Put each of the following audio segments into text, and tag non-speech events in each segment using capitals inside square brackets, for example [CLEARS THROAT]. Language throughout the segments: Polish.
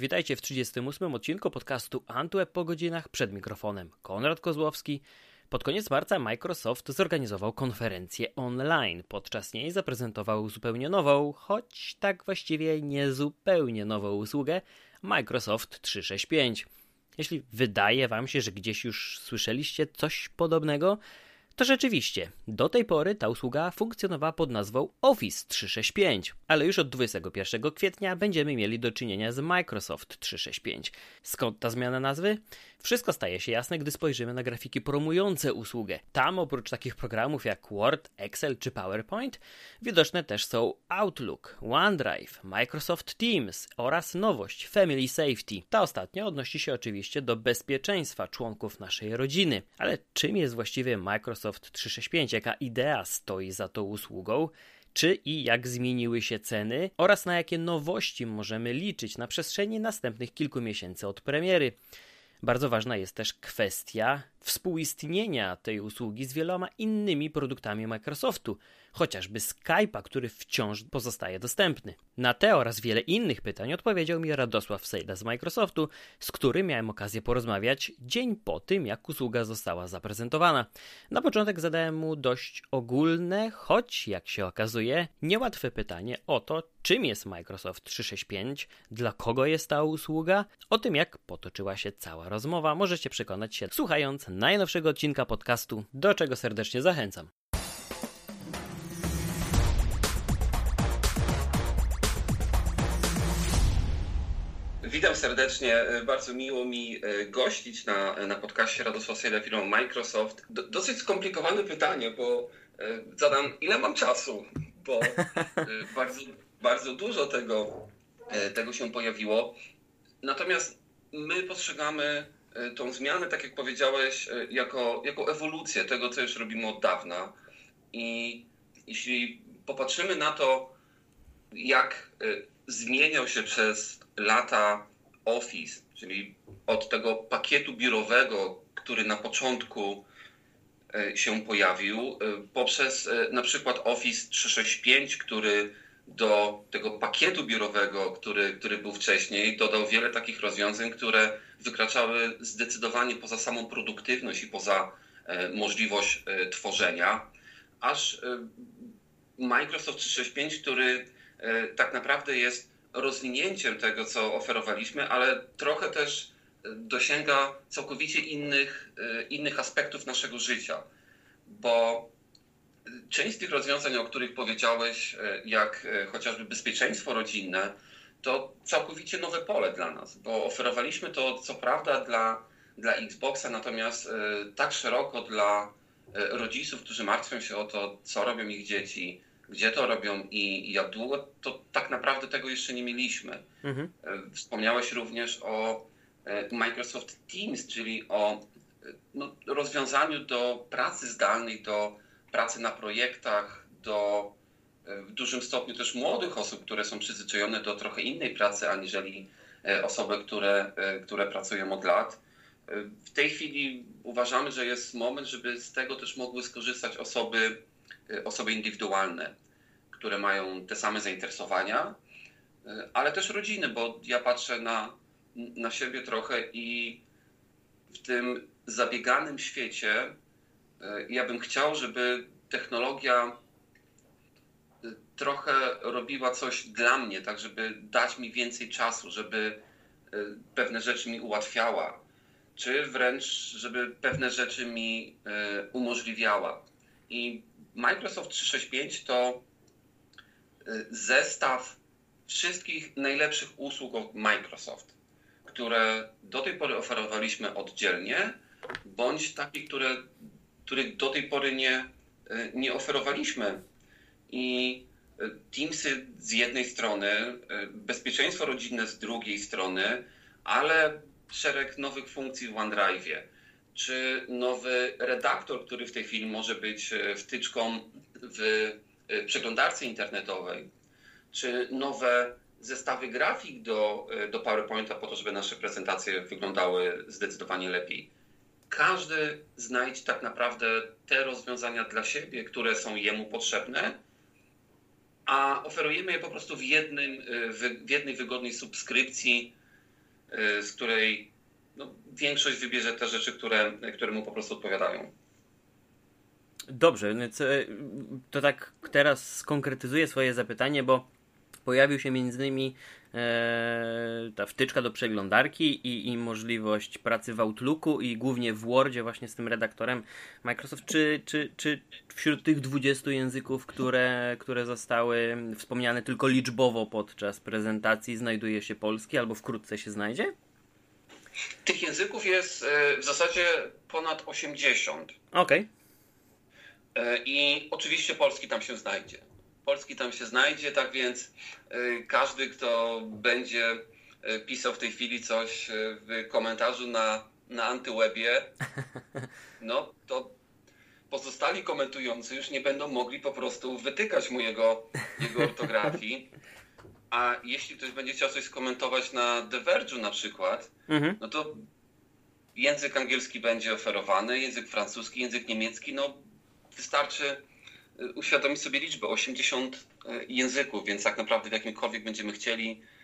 Witajcie w 38 odcinku podcastu Antweb po godzinach przed mikrofonem. Konrad Kozłowski. Pod koniec marca Microsoft zorganizował konferencję online. Podczas niej zaprezentował zupełnie nową, choć tak właściwie nie zupełnie nową usługę Microsoft 365. Jeśli wydaje Wam się, że gdzieś już słyszeliście coś podobnego, to rzeczywiście, do tej pory ta usługa funkcjonowała pod nazwą Office 365, ale już od 21 kwietnia będziemy mieli do czynienia z Microsoft 365. Skąd ta zmiana nazwy? Wszystko staje się jasne, gdy spojrzymy na grafiki promujące usługę. Tam oprócz takich programów jak Word, Excel czy PowerPoint, widoczne też są Outlook, OneDrive, Microsoft Teams oraz nowość Family Safety. Ta ostatnia odnosi się oczywiście do bezpieczeństwa członków naszej rodziny. Ale czym jest właściwie Microsoft 365? Jaka idea stoi za tą usługą? czy i jak zmieniły się ceny oraz na jakie nowości możemy liczyć na przestrzeni następnych kilku miesięcy od premiery. Bardzo ważna jest też kwestia współistnienia tej usługi z wieloma innymi produktami Microsoftu, chociażby Skype'a, który wciąż pozostaje dostępny. Na te oraz wiele innych pytań odpowiedział mi Radosław Sejda z Microsoftu, z którym miałem okazję porozmawiać dzień po tym, jak usługa została zaprezentowana. Na początek zadałem mu dość ogólne, choć jak się okazuje, niełatwe pytanie o to, czym jest Microsoft 365, dla kogo jest ta usługa, o tym jak potoczyła się cała rozmowa, możecie przekonać się słuchając najnowszego odcinka podcastu, do czego serdecznie zachęcam. Witam serdecznie. Bardzo miło mi e, gościć na, na podcaście Radosław Sejda firmą Microsoft. Do, dosyć skomplikowane pytanie, bo e, zadam, ile mam czasu, bo e, [LAUGHS] bardzo, bardzo dużo tego, tego się pojawiło. Natomiast my postrzegamy tą zmianę, tak jak powiedziałeś, jako, jako ewolucję tego, co już robimy od dawna. I jeśli popatrzymy na to, jak zmieniał się przez lata Office, czyli od tego pakietu biurowego, który na początku e, się pojawił, e, poprzez e, na przykład Office 365, który do tego pakietu biurowego, który, który był wcześniej, dodał wiele takich rozwiązań, które wykraczały zdecydowanie poza samą produktywność i poza możliwość tworzenia, aż Microsoft 365, który tak naprawdę jest rozwinięciem tego, co oferowaliśmy, ale trochę też e, dosięga całkowicie innych, e, innych aspektów naszego życia, bo część z tych rozwiązań, o których powiedziałeś, e, jak chociażby bezpieczeństwo rodzinne, to całkowicie nowe pole dla nas, bo oferowaliśmy to co prawda dla, dla Xboxa, natomiast tak szeroko dla rodziców, którzy martwią się o to, co robią ich dzieci, gdzie to robią i jak długo, to tak naprawdę tego jeszcze nie mieliśmy. Mhm. E, wspomniałeś również o e, Microsoft Teams, czyli o e, no, rozwiązaniu do pracy zdalnej, do pracy na projektach, do w dużym stopniu też młodych osób, które są przyzwyczajone do trochę innej pracy, aniżeli osoby, które, które pracują od lat. W tej chwili uważamy, że jest moment, żeby z tego też mogły skorzystać osoby osoby indywidualne, które mają te same zainteresowania, ale też rodziny, bo ja patrzę na, na siebie trochę i w tym zabieganym świecie ja bym chciał, żeby technologia trochę robiła coś dla mnie, tak żeby dać mi więcej czasu, żeby pewne rzeczy mi ułatwiała, czy wręcz, żeby pewne rzeczy mi umożliwiała. I Microsoft 365 to y, zestaw wszystkich najlepszych usług od Microsoft, które do tej pory oferowaliśmy oddzielnie, bądź takich, które, których do tej pory nie, y, nie oferowaliśmy. I y, Teamsy z jednej strony, bezpieczeństwo rodzinne z drugiej strony, ale szereg nowych funkcji w OneDrive'ie czy nowy redaktor, który w tej chwili może być e, wtyczką w e, przeglądarce internetowej, czy nowe zestawy grafik do, e, do PowerPointa po to, żeby nasze prezentacje wyglądały zdecydowanie lepiej. Każdy znajdź tak naprawdę te rozwiązania dla siebie, które są jemu potrzebne, a oferujemy je po prostu w, jednym, w jednej wygodnej subskrypcji z której no, większość wybierze te rzeczy, które, które mu po prostu odpowiadają. Dobrze, więc to tak teraz skonkretyzuję swoje zapytanie, bo pojawił się między innymi e, ta wtyczka do przeglądarki i, i możliwość pracy w Outlooku i głównie w Wordzie właśnie z tym redaktorem Microsoft. Czy, czy, czy wśród tych 20 języków, które, które zostały wspomniane tylko liczbowo podczas prezentacji znajduje się polski albo wkrótce się znajdzie? Tych języków jest e, w zasadzie ponad 80. Okej. Okay. I oczywiście polski tam się znajdzie. Polski tam się znajdzie, tak więc y, każdy, kto będzie y, pisał w tej chwili coś y, w komentarzu na, na antywebie, [LAUGHS] no to pozostali komentujący już nie będą mogli po prostu wytykać mu jego, [LAUGHS] jego ortografii. A jeśli ktoś będzie chciał coś skomentować na The Verge'u na przykład, mhm. no to język angielski będzie oferowany, język francuski, język niemiecki, no wystarczy uświadomić sobie liczbę 80 e, języków, więc tak naprawdę w jakimkolwiek będziemy chcieli, e,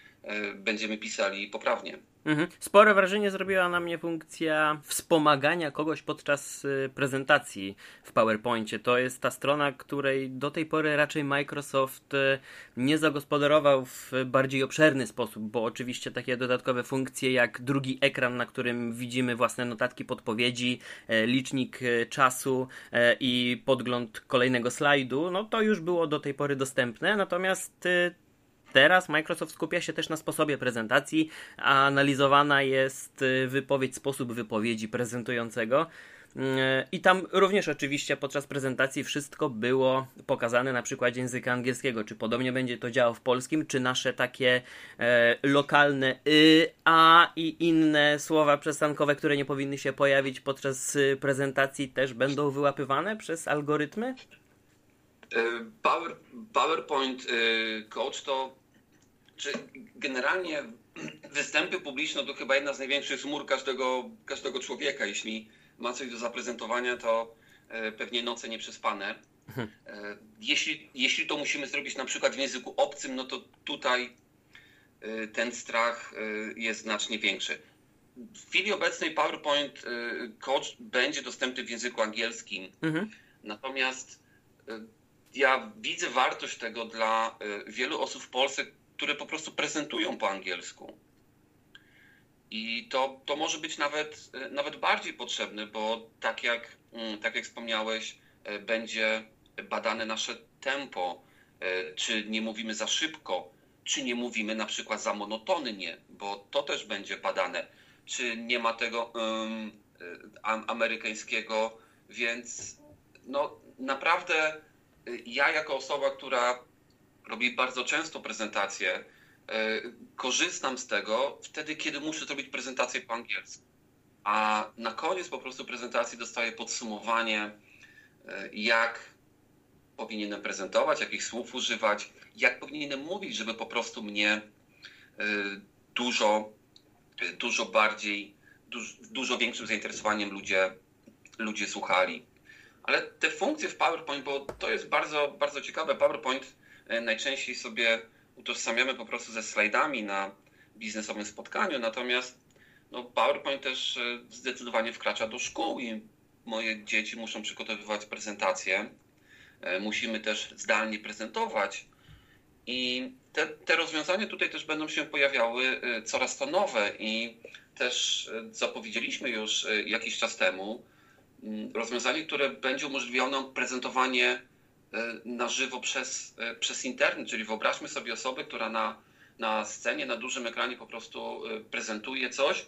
będziemy pisali poprawnie. Mhm. Spore wrażenie zrobiła na mnie funkcja wspomagania kogoś podczas y, prezentacji w PowerPoincie. To jest ta strona, której do tej pory raczej Microsoft y, nie zagospodarował w bardziej obszerny sposób, bo oczywiście takie dodatkowe funkcje jak drugi ekran, na którym widzimy własne notatki, podpowiedzi, e, licznik e, czasu e, i podgląd kolejnego slajdu, no to już było do tej pory dostępne, natomiast y, Teraz Microsoft skupia się też na sposobie prezentacji, a analizowana jest y, wypowiedź, sposób wypowiedzi prezentującego. Y, I tam również oczywiście podczas prezentacji wszystko było pokazane na przykładzie języka angielskiego. Czy podobnie będzie to działo w polskim, czy nasze takie e, lokalne y, a i inne słowa przestankowe, które nie powinny się pojawić podczas y, prezentacji, też będą wyłapywane przez algorytmy? Power, PowerPoint Coach to czy generalnie występy publiczne to chyba jedna z największych chmur każdego, każdego człowieka. Jeśli ma coś do zaprezentowania, to e, pewnie noce nieprzespane. E, jeśli, jeśli to musimy zrobić na przykład w języku obcym, no to tutaj e, ten strach jest znacznie większy. W chwili obecnej PowerPoint Coach będzie dostępny w języku angielskim. Mhm. Natomiast ja widzę wartość tego dla wielu osób w Polsce, które po prostu prezentują po angielsku. I to, to może być nawet, nawet bardziej potrzebne, bo tak jak, mm, tak jak wspomniałeś, e, będzie badane nasze tempo, e, czy nie mówimy za szybko, czy nie mówimy na przykład za monotonnie, bo to też będzie badane, czy nie ma tego um, amerykańskiego, więc no naprawdę ja jako osoba, która robię bardzo często prezentacje, e, korzystam z tego wtedy, kiedy muszę zrobić prezentację po angielsku. A na koniec po prostu prezentacji dostaję podsumowanie, e, jak powinienem prezentować, jakich słów używać, jak powinienem mówić, żeby po prostu mnie e, dużo, dużo bardziej, dużo, większym zainteresowaniem ludzie, ludzie słuchali. Ale te funkcje w PowerPoint, bo to jest bardzo, bardzo ciekawe, PowerPoint najczęściej sobie utożsamiamy po prostu ze slajdami na biznesowym spotkaniu, natomiast no, PowerPoint też e, zdecydowanie wkracza do szkół i moje dzieci muszą przygotowywać prezentacje. E, musimy też zdalnie prezentować. I te, te rozwiązania tutaj też będą się pojawiały coraz to nowe i też zapowiedzieliśmy już jakiś czas temu mm, rozwiązanie, które będzie umożliwiało nam prezentowanie E, na żywo przez, e, przez internet, czyli wyobraźmy sobie osobę, która na, na scenie, na dużym ekranie po prostu e, prezentuje coś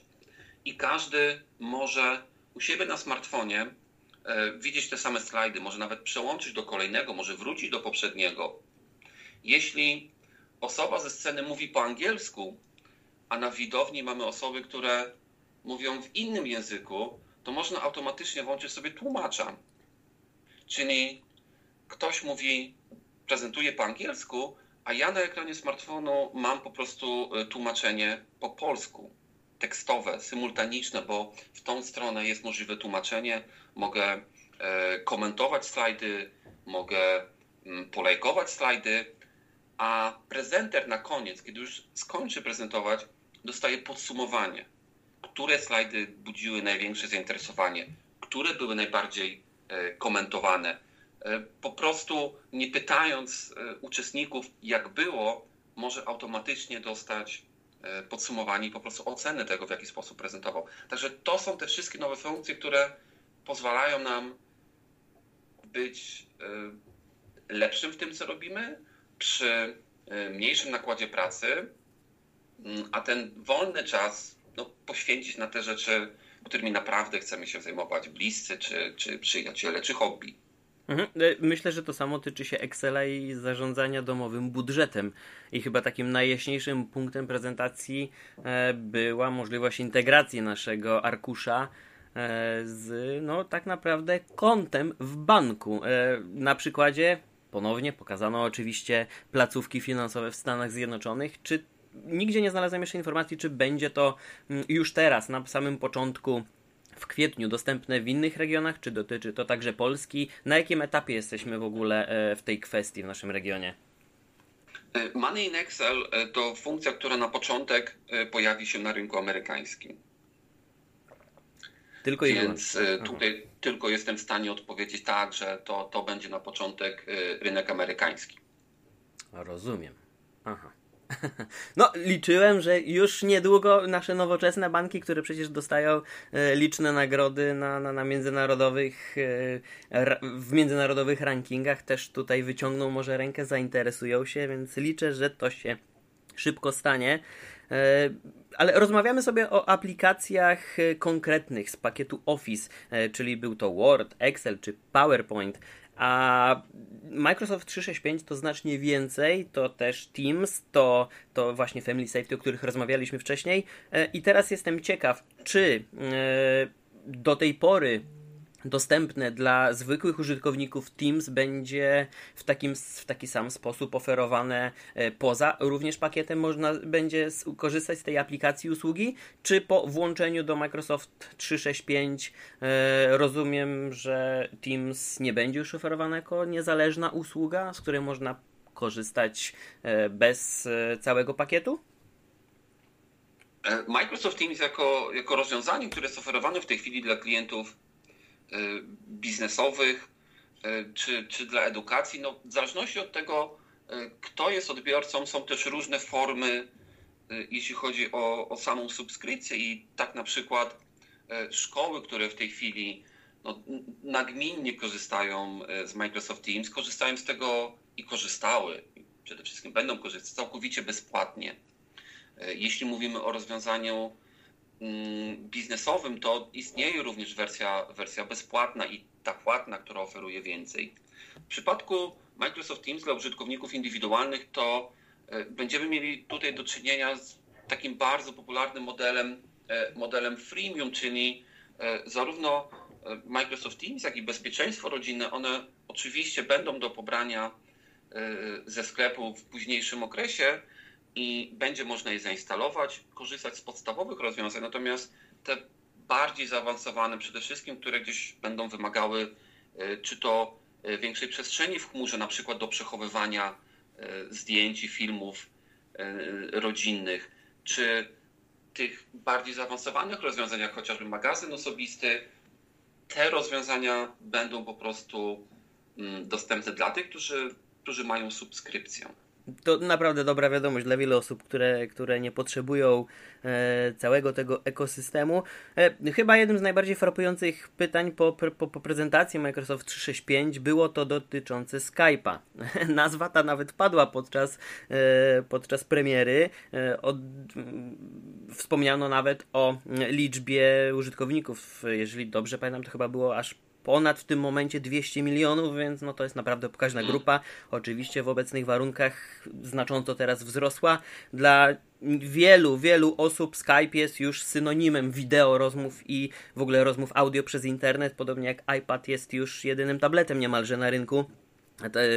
i każdy może u siebie na smartfonie widzieć te same slajdy, może nawet przełączyć do kolejnego, może wrócić do poprzedniego. Jeśli osoba ze sceny mówi po angielsku, a na widowni mamy osoby, które mówią w innym języku, to można automatycznie włączyć sobie tłumacza. Czyli ktoś mówi, prezentuje po angielsku, a ja na ekranie smartfonu mam po prostu e, tłumaczenie po polsku, tekstowe, symultaniczne, bo w tą stronę jest możliwe tłumaczenie. Mogę e, komentować slajdy, mogę mm, polajkować slajdy, a prezenter na koniec, kiedy już skończy prezentować, dostaje podsumowanie, które slajdy budziły największe zainteresowanie, które były najbardziej e, komentowane. E, po prostu nie pytając uczestników, jak było, może automatycznie dostać podsumowanie i po prostu ocenę tego, w jaki sposób prezentował. Także to są te wszystkie nowe funkcje, które pozwalają nam być lepszym w tym, co robimy, przy mniejszym nakładzie pracy, mm, a ten wolny czas no, poświęcić na te rzeczy, którymi naprawdę chcemy się zajmować, bliscy, czy, czy przyjaciele, czy hobby. Mhm. E, myślę, że to samo tyczy się Excela i zarządzania domowym budżetem. I chyba takim najjaśniejszym punktem prezentacji e, była możliwość integracji naszego arkusza e, z, no tak naprawdę, kontem w banku. Na przykładzie ponownie pokazano oczywiście placówki finansowe w Stanach Zjednoczonych. Czy nigdzie nie znalazłem jeszcze informacji, czy będzie to mm, już teraz, na samym początku w kwietniu dostępne w innych regionach, czy dotyczy to także Polski? Na jakim etapie jesteśmy w ogóle e, w tej kwestii w naszym regionie? E, Money in Excel e, to funkcja, która na początek pojawi się na rynku amerykańskim. Tylko i Więc tutaj Aha. tylko jestem w stanie odpowiedzieć tak, że to, to będzie na początek rynek amerykański. Rozumiem. Aha. [LAUGHS] No, liczyłem, że już niedługo nasze nowoczesne banki, które przecież dostają y, liczne nagrody na, na, na międzynarodowych, w międzynarodowych rankingach, też tutaj wyciągną może rękę, zainteresują się, więc liczę, że to się szybko stanie. E, ale rozmawiamy sobie o aplikacjach e, konkretnych z pakietu Office, e, czyli był to Word, Excel czy PowerPoint. A Microsoft 365 to znacznie więcej, to też Teams, to, to właśnie Family Safety, o których rozmawialiśmy wcześniej. I teraz jestem ciekaw, czy do tej pory dostępne dla zwykłych użytkowników Teams będzie w, takim, w taki sam sposób oferowane e, poza również pakietem można będzie korzystać z tej aplikacji usługi, czy po włączeniu do Microsoft 365 e, rozumiem, że Teams nie będzie już oferowane jako niezależna usługa, z której można korzystać e, bez całego pakietu? Microsoft Teams jako, jako rozwiązanie, które jest oferowane w tej chwili dla klientów biznesowych y, czy, czy dla edukacji. No, w zależności od tego, y, kto jest odbiorcą, są też różne formy, jeśli chodzi o, o samą subskrypcję i tak na przykład szkoły, które w tej chwili no, nagminnie korzystają z Microsoft Teams, korzystają z tego i korzystały, przede wszystkim będą korzystać całkowicie bezpłatnie. Jeśli mówimy o rozwiązaniu biznesowym, to istnieje również wersja, wersja bezpłatna i ta płatna, która oferuje więcej. W przypadku Microsoft Teams dla użytkowników indywidualnych to e, będziemy mieli tutaj do czynienia z takim bardzo popularnym modelem, e, modelem freemium, czyli e, zarówno Microsoft Teams, jak i bezpieczeństwo rodzinne, one oczywiście będą do pobrania ze sklepu w późniejszym okresie, i będzie można je zainstalować, korzystać z podstawowych rozwiązań, natomiast te bardziej zaawansowane, przede wszystkim, które gdzieś będą wymagały e, czy to e, większej przestrzeni w chmurze, na przykład do przechowywania e, zdjęć i filmów rodzinnych, czy tych bardziej zaawansowanych rozwiązań, jak chociażby magazyn osobisty, te rozwiązania będą po prostu mm, dostępne dla tych, którzy, którzy mają subskrypcję to naprawdę dobra wiadomość dla wielu osób, które, które nie potrzebują e, całego tego ekosystemu. E, chyba jednym z najbardziej frapujących pytań po, po, po, prezentacji Microsoft 365 było to dotyczące Skype'a. [LAUGHS] Nazwa ta nawet padła podczas, e, podczas premiery. E, od, wspomniano nawet o liczbie użytkowników. Jeżeli dobrze pamiętam, to chyba było aż ponad w tym momencie 200 milionów, więc no to jest naprawdę pokaźna grupa. Oczywiście w obecnych warunkach znacząco teraz wzrosła. Dla wielu, wielu osób Skype jest już synonimem wideo rozmów i w ogóle rozmów audio przez internet, podobnie jak iPad jest już jedynym tabletem niemalże na rynku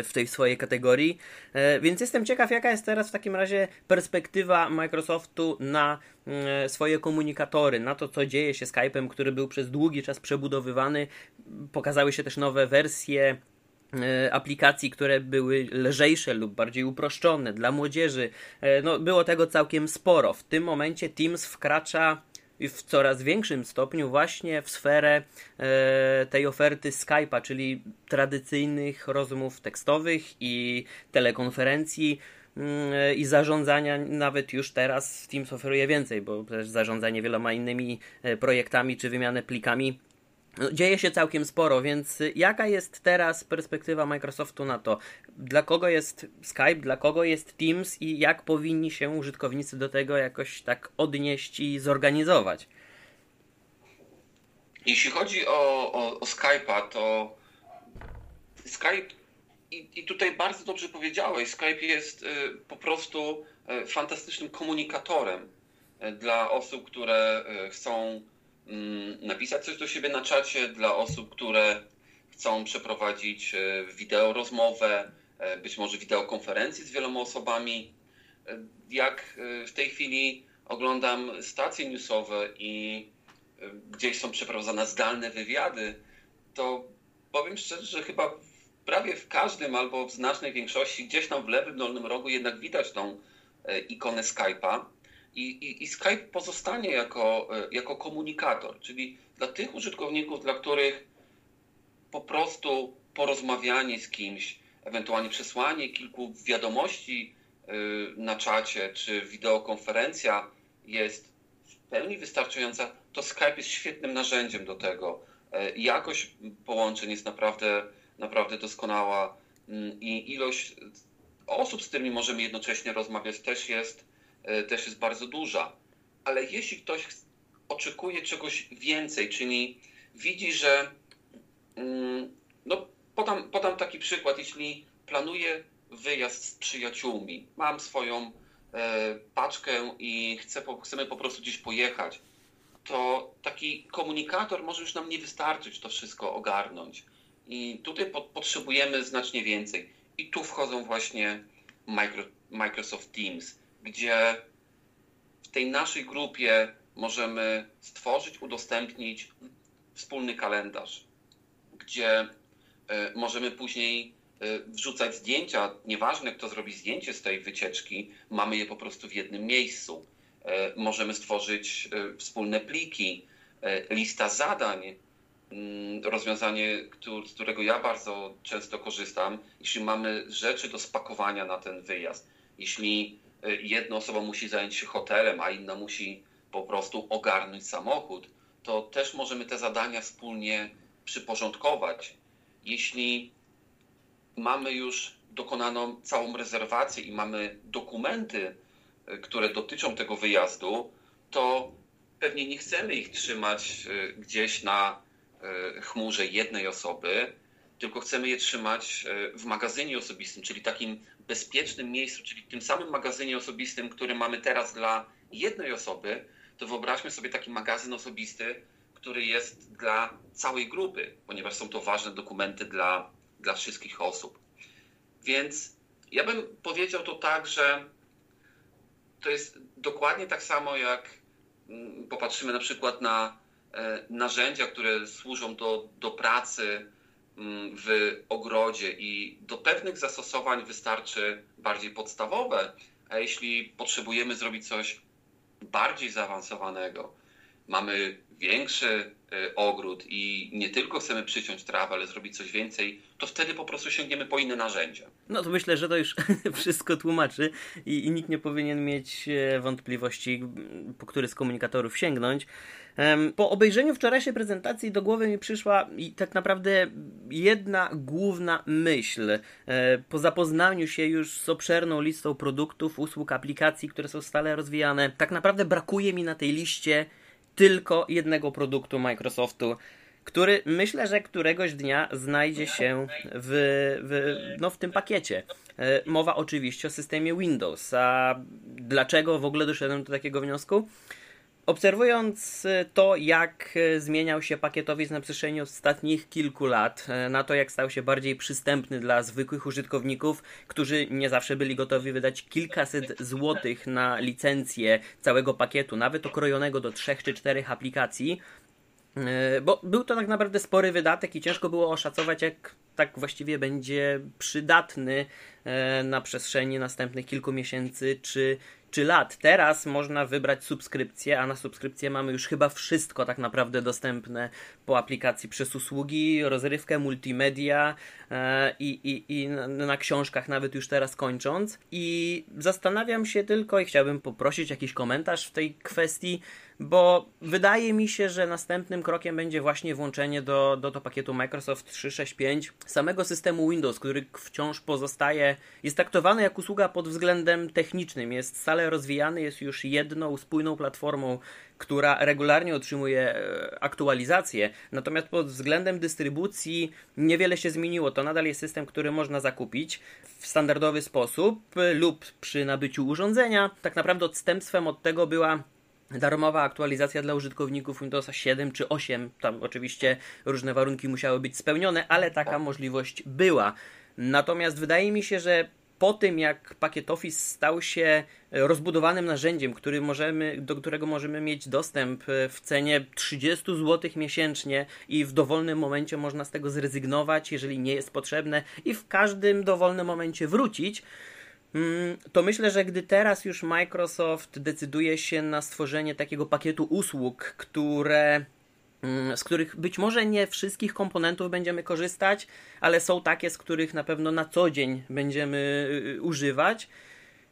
w tej swojej kategorii. E, więc jestem ciekaw, jaka jest teraz w takim razie perspektywa Microsoftu na mm, swoje komunikatory, na to, co dzieje się Skype'em, który był przez długi czas przebudowywany. Pokazały się też nowe wersje aplikacji, które były lżejsze lub bardziej uproszczone dla młodzieży. No, było tego całkiem sporo. W tym momencie Teams wkracza w coraz większym stopniu właśnie w sferę e, tej oferty Skype'a, czyli tradycyjnych rozmów tekstowych i telekonferencji mm, i zarządzania nawet już teraz Teams oferuje więcej, bo też zarządzanie wieloma innymi e, projektami czy wymianę plikami dzieje się całkiem sporo, więc jaka jest teraz perspektywa Microsoftu na to? Dla kogo jest Skype, dla kogo jest Teams i jak powinni się użytkownicy do tego jakoś tak odnieść i zorganizować? Jeśli chodzi o, o, o Skype'a, to Skype i, i, tutaj bardzo dobrze powiedziałeś, Skype jest y, po prostu y, fantastycznym komunikatorem y, dla osób, które chcą napisać coś do siebie na czacie dla osób, które chcą przeprowadzić e, wideo rozmowę, e, być może wideokonferencję z wieloma osobami. E, jak w tej chwili oglądam stacje newsowe i gdzieś są przeprowadzane zdalne wywiady, to powiem szczerze, że chyba prawie w każdym albo w znacznej większości gdzieś tam w lewym dolnym rogu jednak widać tą ikonę Skype'a. I, i, i Skype pozostanie jako, e, jako komunikator, czyli dla tych użytkowników, dla których po prostu porozmawianie z kimś, ewentualnie przesłanie kilku wiadomości e, na czacie czy wideokonferencja jest w pełni wystarczająca, to Skype jest świetnym narzędziem do tego. E, jakość połączeń jest naprawdę, naprawdę doskonała mm, i ilość osób, z którymi możemy jednocześnie rozmawiać, też jest też jest bardzo duża. Ale jeśli ktoś oczekuje czegoś więcej, czyli widzi, że mm, no, podam, podam taki przykład, jeśli planuję wyjazd z przyjaciółmi, mam swoją e, paczkę i chcę, chcemy po prostu gdzieś pojechać, to taki komunikator może już nam nie wystarczyć to wszystko ogarnąć. I tutaj po, potrzebujemy znacznie więcej. I tu wchodzą właśnie Microsoft Teams gdzie w tej naszej grupie możemy stworzyć, udostępnić wspólny kalendarz, gdzie e, możemy później e, wrzucać zdjęcia, nieważne kto zrobi zdjęcie z tej wycieczki, mamy je po prostu w jednym miejscu. E, możemy stworzyć wspólne pliki, lista zadań, mm, rozwiązanie, z którego ja bardzo często korzystam, jeśli mamy rzeczy do spakowania na ten wyjazd. Jeśli jedna osoba musi zająć się hotelem, a inna musi po prostu ogarnąć samochód, to też możemy te zadania wspólnie przyporządkować. Jeśli mamy już dokonaną całą rezerwację i mamy dokumenty, e, które dotyczą tego wyjazdu, to pewnie nie chcemy ich trzymać e, gdzieś na e, chmurze jednej osoby, tylko chcemy je trzymać w magazynie osobistym, czyli takim bezpiecznym miejscu, czyli tym samym magazynie osobistym, który mamy teraz dla jednej osoby, to wyobraźmy sobie taki magazyn osobisty, który jest dla całej grupy, ponieważ są to ważne dokumenty dla, dla wszystkich osób. Więc ja bym powiedział to tak, że to jest dokładnie tak samo, jak mm, popatrzymy na przykład na e, narzędzia, które służą do, do pracy w ogrodzie i do pewnych zastosowań wystarczy bardziej podstawowe, a jeśli potrzebujemy zrobić coś bardziej zaawansowanego, mamy większy y, ogród i nie tylko chcemy przyciąć trawę, ale zrobić coś więcej, to wtedy po prostu sięgniemy po inne narzędzia. No to myślę, że to już [LAUGHS] wszystko tłumaczy i, i nikt nie powinien mieć e, wątpliwości, po który z komunikatorów sięgnąć. Po obejrzeniu wczorajszej prezentacji do głowy mi przyszła tak naprawdę jedna główna myśl. E, po zapoznaniu się już z obszerną listą produktów, usług, aplikacji, które są stale rozwijane, tak naprawdę brakuje mi na tej liście tylko jednego produktu Microsoftu, który myślę, że któregoś dnia znajdzie się w, w, no, w tym pakiecie. E, mowa oczywiście o systemie Windows. A dlaczego w ogóle doszedłem do takiego wniosku? Obserwując e, to, jak e, zmieniał się pakietowiec na przestrzeni ostatnich kilku lat, e, na to, jak stał się bardziej przystępny dla zwykłych użytkowników, którzy nie zawsze byli gotowi wydać kilkaset złotych na licencję całego pakietu, nawet okrojonego do trzech czy czterech aplikacji, bo był to tak naprawdę spory wydatek i ciężko było oszacować, jak tak właściwie będzie przydatny na przestrzeni następnych kilku miesięcy czy czy lat. Teraz można wybrać subskrypcję, a na subskrypcję mamy już chyba wszystko tak naprawdę dostępne po aplikacji przez usługi, rozrywkę, multimedia e, i, i, i na, na książkach nawet już teraz kończąc. I zastanawiam się tylko i chciałbym poprosić jakiś komentarz w tej kwestii, bo wydaje mi się, że następnym krokiem będzie właśnie włączenie do, do, do pakietu Microsoft 365 samego systemu Windows, który wciąż pozostaje, jest traktowany jak usługa pod względem technicznym, jest stale rozwijany, jest już jedną spójną platformą, która regularnie otrzymuje e, aktualizacje, natomiast pod względem dystrybucji niewiele się zmieniło. To nadal jest system, który można zakupić w standardowy sposób lub przy nabyciu urządzenia. Tak naprawdę odstępstwem od tego była darmowa aktualizacja dla użytkowników Windowsa 7 czy 8. Tam oczywiście różne warunki musiały być spełnione, ale taka możliwość była. Natomiast wydaje mi się, że po tym jak pakiet Office stał się rozbudowanym narzędziem, który możemy, do którego możemy mieć dostęp w cenie 30 zł miesięcznie i w dowolnym momencie można z tego zrezygnować, jeżeli nie jest potrzebne i w każdym dowolnym momencie wrócić, Mm, to myślę, że gdy teraz już Microsoft decyduje się na stworzenie takiego pakietu usług, które z których być może nie wszystkich komponentów będziemy korzystać, ale są takie, z których na pewno na co dzień będziemy y, używać.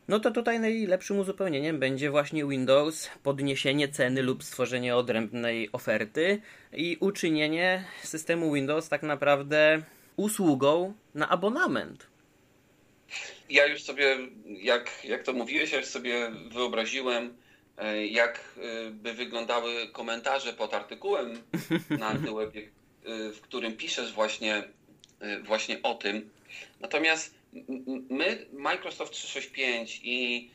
No to tutaj najlepszym uzupełnieniem będzie właśnie Windows, podniesienie ceny lub stworzenie odrębnej oferty i uczynienie systemu Windows tak naprawdę usługą na abonament. Ja już sobie, jak, jak to mówiłeś, ja już sobie wyobraziłem, jak e, by wyglądały komentarze pod artykułem na [LAUGHS] Antywebie, e, w którym piszesz właśnie, właśnie o tym. Natomiast my, Microsoft 365 i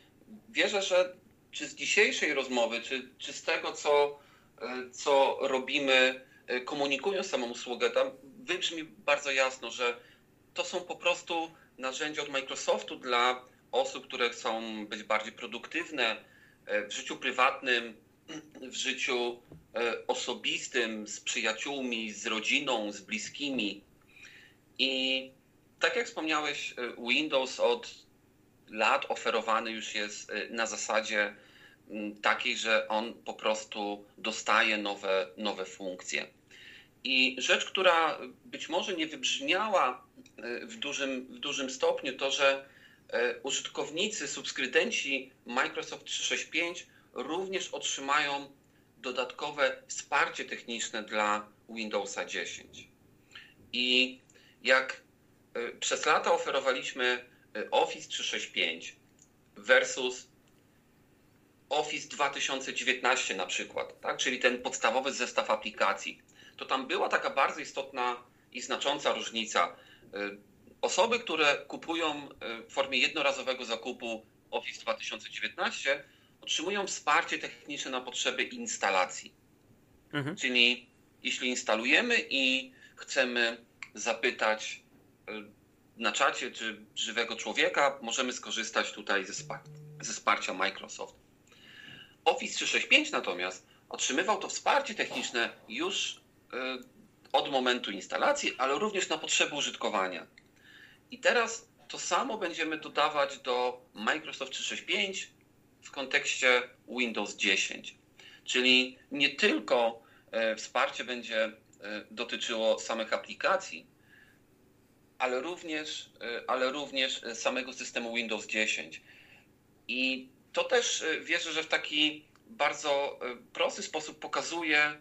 wierzę, że czy z dzisiejszej rozmowy, czy, czy z tego, co, co robimy, komunikując samą usługę, tam wybrzmi bardzo jasno, że to są po prostu narzędzie od Microsoftu dla osób, które chcą być bardziej produktywne e, w życiu prywatnym, [CLEARS THROAT] w życiu e, osobistym, z przyjaciółmi, z rodziną, z bliskimi. I tak jak wspomniałeś, e, Windows od lat oferowany już jest na zasadzie takiej, że on po prostu dostaje nowe, nowe funkcje. I rzecz, która być może nie wybrzmiała e, w dużym, w dużym stopniu, to że e, użytkownicy, subskrybenci Microsoft 365 również otrzymają dodatkowe wsparcie techniczne dla Windowsa 10. I jak e, przez lata oferowaliśmy Office 365 versus Office 2019 na przykład, tak? czyli ten podstawowy zestaw aplikacji, to tam była taka bardzo istotna i znacząca różnica. Osoby, które kupują y, w formie jednorazowego zakupu Office 2019, otrzymują wsparcie techniczne na potrzeby instalacji. Mhm. Czyli jeśli instalujemy i chcemy zapytać y, na czacie czy żywego człowieka, możemy skorzystać tutaj ze, ze wsparcia Microsoft. Office 365 natomiast otrzymywał to wsparcie techniczne już E, od momentu instalacji, ale również na potrzeby użytkowania. I teraz to samo będziemy dodawać do Microsoft 365 w kontekście Windows 10. Czyli nie tylko e, wsparcie będzie e, dotyczyło samych aplikacji, ale również, ale również samego systemu Windows 10. I to też wierzę, że w taki bardzo prosty sposób pokazuje,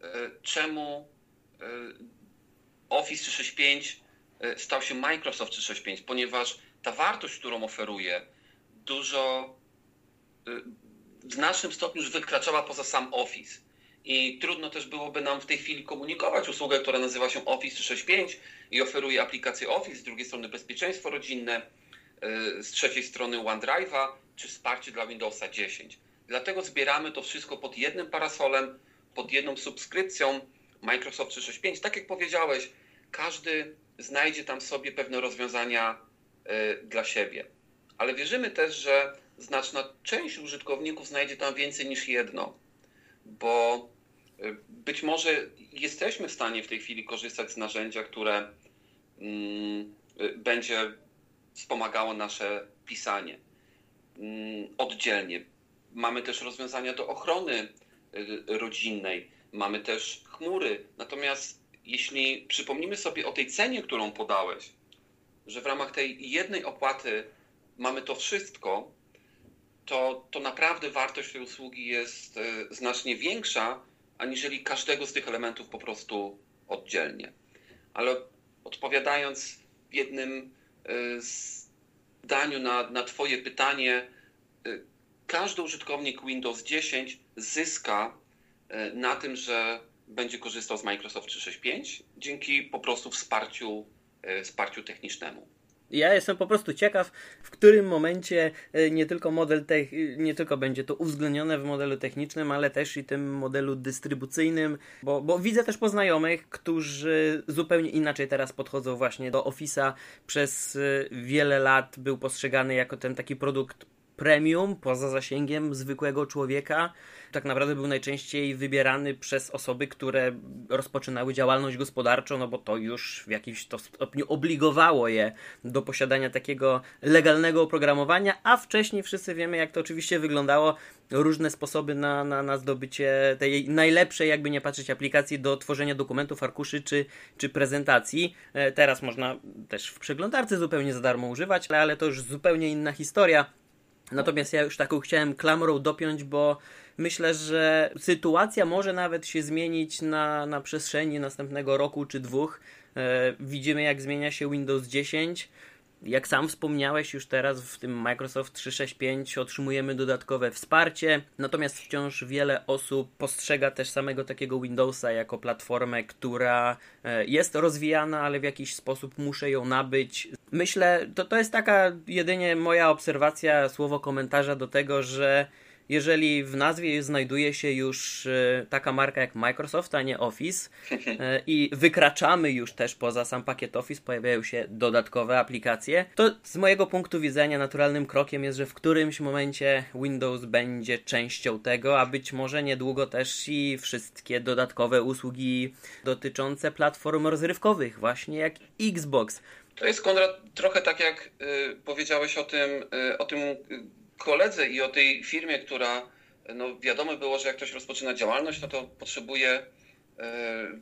E, czemu e, Office 365 e, stał się Microsoft 365, ponieważ ta wartość, którą oferuje, dużo w znacznym stopniu już wykraczała poza sam Office. I trudno też byłoby nam w tej chwili komunikować usługę, która nazywa się Office 365 i oferuje aplikację Office, z drugiej strony bezpieczeństwo rodzinne, z trzeciej strony OneDrive'a czy wsparcie dla Windowsa 10. Dlatego zbieramy to wszystko pod jednym parasolem, pod jedną subskrypcją Microsoft 365. Tak jak powiedziałeś, każdy znajdzie tam sobie pewne rozwiązania y, dla siebie. Ale wierzymy też, że znaczna część użytkowników znajdzie tam więcej niż jedno, bo Być może jesteśmy w stanie w tej chwili korzystać z narzędzia, które mm, będzie wspomagało nasze pisanie mm, oddzielnie. Mamy też rozwiązania do ochrony rodzinnej, mamy też chmury. Natomiast jeśli przypomnimy sobie o tej cenie, którą podałeś, że w ramach tej jednej opłaty mamy to wszystko, to, to naprawdę wartość tej usługi jest e, znacznie większa, aniżeli każdego z tych elementów po prostu oddzielnie. Ale odpowiadając w jednym e, zdaniu na, na Twoje pytanie, e, każdy użytkownik Windows 10 zyska na tym, że będzie korzystał z Microsoft 365 dzięki po prostu wsparciu, wsparciu technicznemu. Ja jestem po prostu ciekaw, w którym momencie e, nie tylko model tech, nie tylko będzie to uwzględnione w modelu technicznym, ale też i tym modelu dystrybucyjnym, bo, bo widzę też poznajomych, którzy zupełnie inaczej teraz podchodzą właśnie do Office'a. Przez e, wiele lat był postrzegany jako ten taki produkt premium poza zasięgiem zwykłego człowieka. Tak naprawdę był najczęściej wybierany przez osoby, które rozpoczynały działalność gospodarczą, no bo to już w jakimś to stopniu obligowało je do posiadania takiego legalnego oprogramowania, a wcześniej wszyscy wiemy, jak to oczywiście wyglądało. Różne sposoby na, na, na zdobycie tej najlepszej, jakby nie patrzeć, aplikacji do tworzenia dokumentów, arkuszy czy, czy prezentacji. E, teraz można też w przeglądarce zupełnie za darmo używać, ale to już zupełnie inna historia. Natomiast ja już taką chciałem klamrą dopiąć, bo myślę, że sytuacja może nawet się zmienić na, na przestrzeni następnego roku czy dwóch. E, widzimy, jak zmienia się Windows 10. Jak sam wspomniałeś, już teraz w tym Microsoft 365 otrzymujemy dodatkowe wsparcie, natomiast wciąż wiele osób postrzega też samego takiego Windowsa jako platformę, która e, jest rozwijana, ale w jakiś sposób muszę ją nabyć. Myślę, to, to jest taka jedynie moja obserwacja, słowo komentarza do tego, że jeżeli w nazwie znajduje się już e, taka marka jak Microsoft, a nie Office [LAUGHS] e, i wykraczamy już też poza sam pakiet Office, pojawiają się dodatkowe aplikacje, to z mojego punktu widzenia naturalnym krokiem jest, że w którymś momencie Windows będzie częścią tego, a być może niedługo też i wszystkie dodatkowe usługi dotyczące platform rozrywkowych, właśnie jak Xbox. To jest Konrad trochę tak jak y, powiedziałeś o tym, y, o tym koledze i o tej firmie, która no wiadomo było, że jak ktoś rozpoczyna działalność, no to potrzebuje e,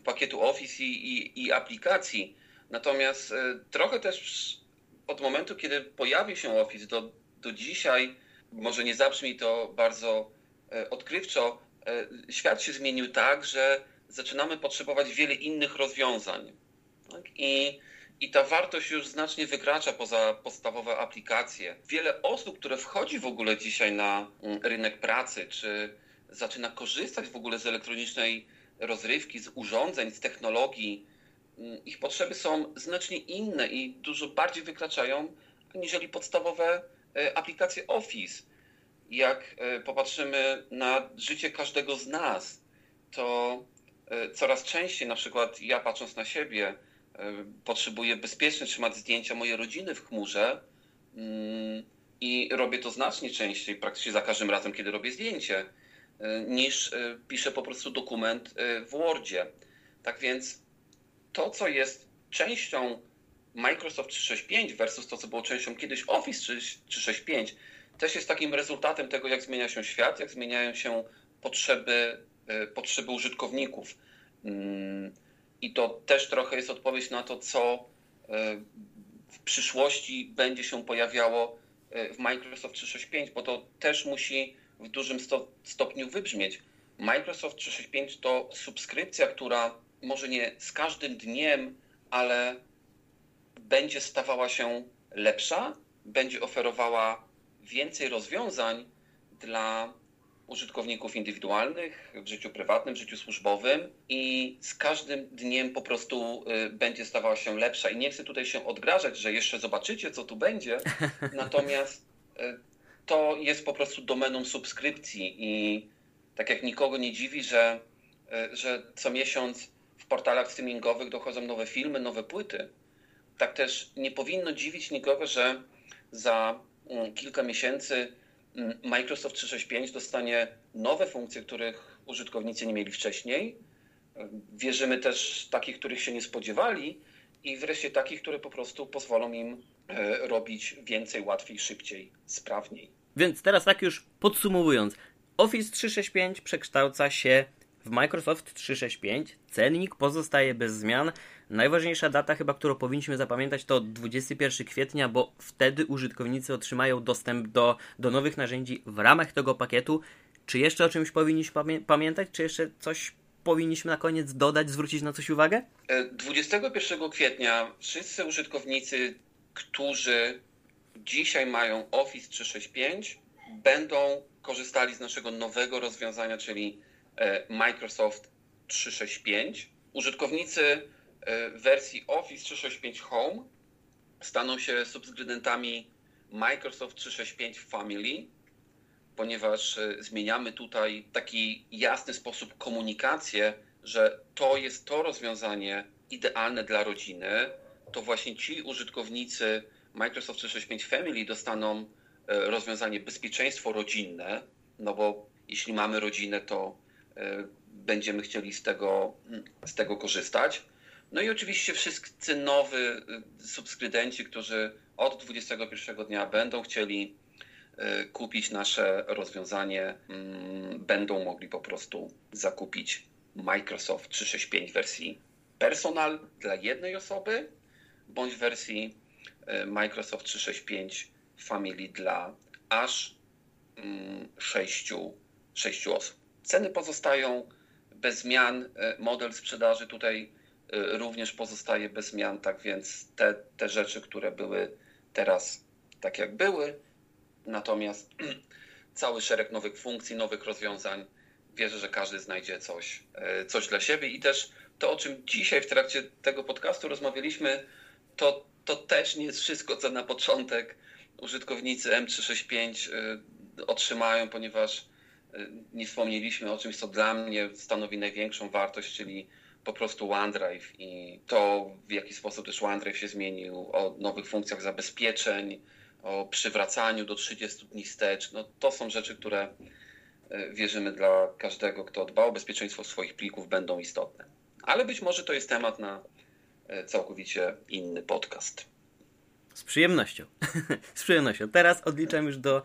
pakietu Office i, i, i aplikacji. Natomiast e, trochę też od momentu, kiedy pojawił się Office do, do dzisiaj, może nie zabrzmi to bardzo e, odkrywczo, świat się zmienił tak, że zaczynamy potrzebować wiele innych rozwiązań. Tak? I i ta wartość już znacznie wykracza poza podstawowe aplikacje. Wiele osób, które wchodzi w ogóle dzisiaj na mm, rynek pracy, czy zaczyna korzystać w ogóle z elektronicznej rozrywki, z urządzeń, z technologii, mm, ich potrzeby są znacznie inne i dużo bardziej wykraczają aniżeli podstawowe e, aplikacje Office. Jak e, popatrzymy na życie każdego z nas, to e, coraz częściej, na przykład ja patrząc na siebie, potrzebuję bezpiecznie trzymać zdjęcia mojej rodziny w chmurze mm, i robię to znacznie częściej, praktycznie za każdym razem, kiedy robię zdjęcie, e, niż e, piszę po prostu dokument e, w Wordzie. Tak więc to, co jest częścią Microsoft 365 versus to, co było częścią kiedyś Office 365, też jest takim rezultatem tego, jak zmienia się świat, jak zmieniają się potrzeby, potrzeby użytkowników. I to też trochę jest odpowiedź na to, co e, w przyszłości będzie się pojawiało e, w Microsoft 365, bo to też musi w dużym stopniu wybrzmieć. Microsoft 365 to subskrypcja, która może nie z każdym dniem, ale będzie stawała się lepsza, będzie oferowała więcej rozwiązań dla użytkowników indywidualnych w życiu prywatnym, w życiu służbowym i z każdym dniem po prostu y, będzie stawała się lepsza. I nie chcę tutaj się odgrażać, że jeszcze zobaczycie, co tu będzie, [LAUGHS] natomiast y, to jest po prostu domeną subskrypcji i tak jak nikogo nie dziwi, że, y, że co miesiąc w portalach streamingowych dochodzą nowe filmy, nowe płyty, tak też nie powinno dziwić nikogo, że za mm, kilka miesięcy Microsoft 365 dostanie nowe funkcje, których użytkownicy nie mieli wcześniej. Wierzymy też takich, których się nie spodziewali i wreszcie takich, które po prostu pozwolą im e, robić więcej, łatwiej, szybciej, sprawniej. Więc teraz tak już podsumowując, Office 365 przekształca się w Microsoft 365, cennik pozostaje bez zmian. Najważniejsza data chyba, którą powinniśmy zapamiętać to 21 kwietnia, bo wtedy użytkownicy otrzymają dostęp do, do nowych narzędzi w ramach tego pakietu. Czy jeszcze o czymś powinniśmy pamię pamiętać? Czy jeszcze coś powinniśmy na koniec dodać, zwrócić na coś uwagę? 21 e, kwietnia wszyscy użytkownicy, którzy dzisiaj mają Office 365, będą korzystali z naszego nowego rozwiązania, czyli Microsoft 365. Użytkownicy e, wersji Office 365 Home staną się subskrybentami Microsoft 365 Family, ponieważ e, zmieniamy tutaj taki jasny sposób komunikację, że to jest to rozwiązanie idealne dla rodziny. To właśnie ci użytkownicy Microsoft 365 Family dostaną E, rozwiązanie bezpieczeństwo rodzinne, no bo jeśli mamy rodzinę, to e, będziemy chcieli z tego, z tego korzystać. No i oczywiście wszyscy nowi e, subskrybenci, którzy od 21 dnia będą chcieli kupić nasze rozwiązanie, mm, będą mogli po prostu zakupić Microsoft 365 wersji personal dla jednej osoby, bądź wersji Microsoft 365 Family dla aż mm, sześciu, sześciu osób. Ceny pozostają bez zmian, e, model sprzedaży tutaj e, również pozostaje bez zmian, tak więc te, te rzeczy, które były teraz tak jak były, natomiast [CLEARS THROAT] cały szereg nowych funkcji, nowych rozwiązań, wierzę, że każdy znajdzie coś, e, coś dla siebie. I też to, o czym dzisiaj w trakcie tego podcastu rozmawialiśmy, to, to też nie jest wszystko, co na początek użytkownicy M365 y, otrzymają, ponieważ nie wspomnieliśmy o czymś, co dla mnie stanowi największą wartość, czyli po prostu OneDrive i to, w jaki sposób też OneDrive się zmienił, o nowych funkcjach zabezpieczeń, o przywracaniu do 30 dni wstecz. No, to są rzeczy, które y, wierzymy dla każdego, kto dba o bezpieczeństwo swoich plików, będą istotne. Ale być może to jest temat na całkowicie inny podcast. Z przyjemnością. [LAUGHS] z przyjemnością. Teraz odliczam już do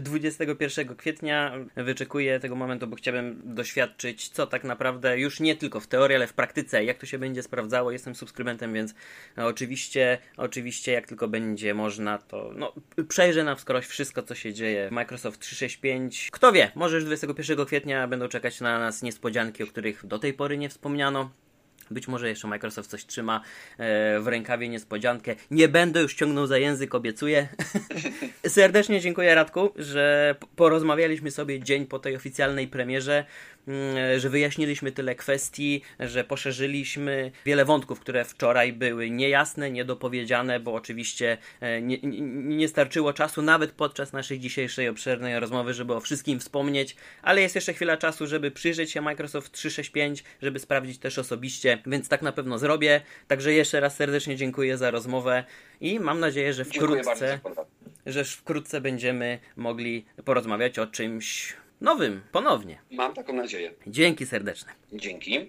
21 e, kwietnia. Wyczekuję tego momentu, bo chciałbym doświadczyć, co tak naprawdę już nie tylko w teorii, ale w praktyce, jak to się będzie sprawdzało. Jestem subskrybentem, więc oczywiście, oczywiście, jak tylko będzie można, to no, przejrzę na wskroś wszystko, co się dzieje. Microsoft 365. Kto wie, może już 21 kwietnia będą czekać na nas niespodzianki, o których do tej pory nie wspomniano. Być może jeszcze Microsoft coś trzyma e, w rękawie niespodziankę. Nie będę już ciągnął za język, obiecuję. [LAUGHS] Serdecznie dziękuję Radku, że porozmawialiśmy sobie dzień po tej oficjalnej premierze. Mm, że wyjaśniliśmy tyle kwestii, że poszerzyliśmy wiele wątków, które wczoraj były niejasne, niedopowiedziane, bo oczywiście e, nie, nie, nie starczyło czasu nawet podczas naszej dzisiejszej obszernej rozmowy, żeby o wszystkim wspomnieć, ale jest jeszcze chwila czasu, żeby przyjrzeć się Microsoft 365, żeby sprawdzić też osobiście, więc tak na pewno zrobię. Także jeszcze raz serdecznie dziękuję za rozmowę i mam nadzieję, że wkrótce, że wkrótce będziemy mogli porozmawiać o czymś nowym ponownie. Mam taką nadzieję. Dzięki serdeczne. Dzięki.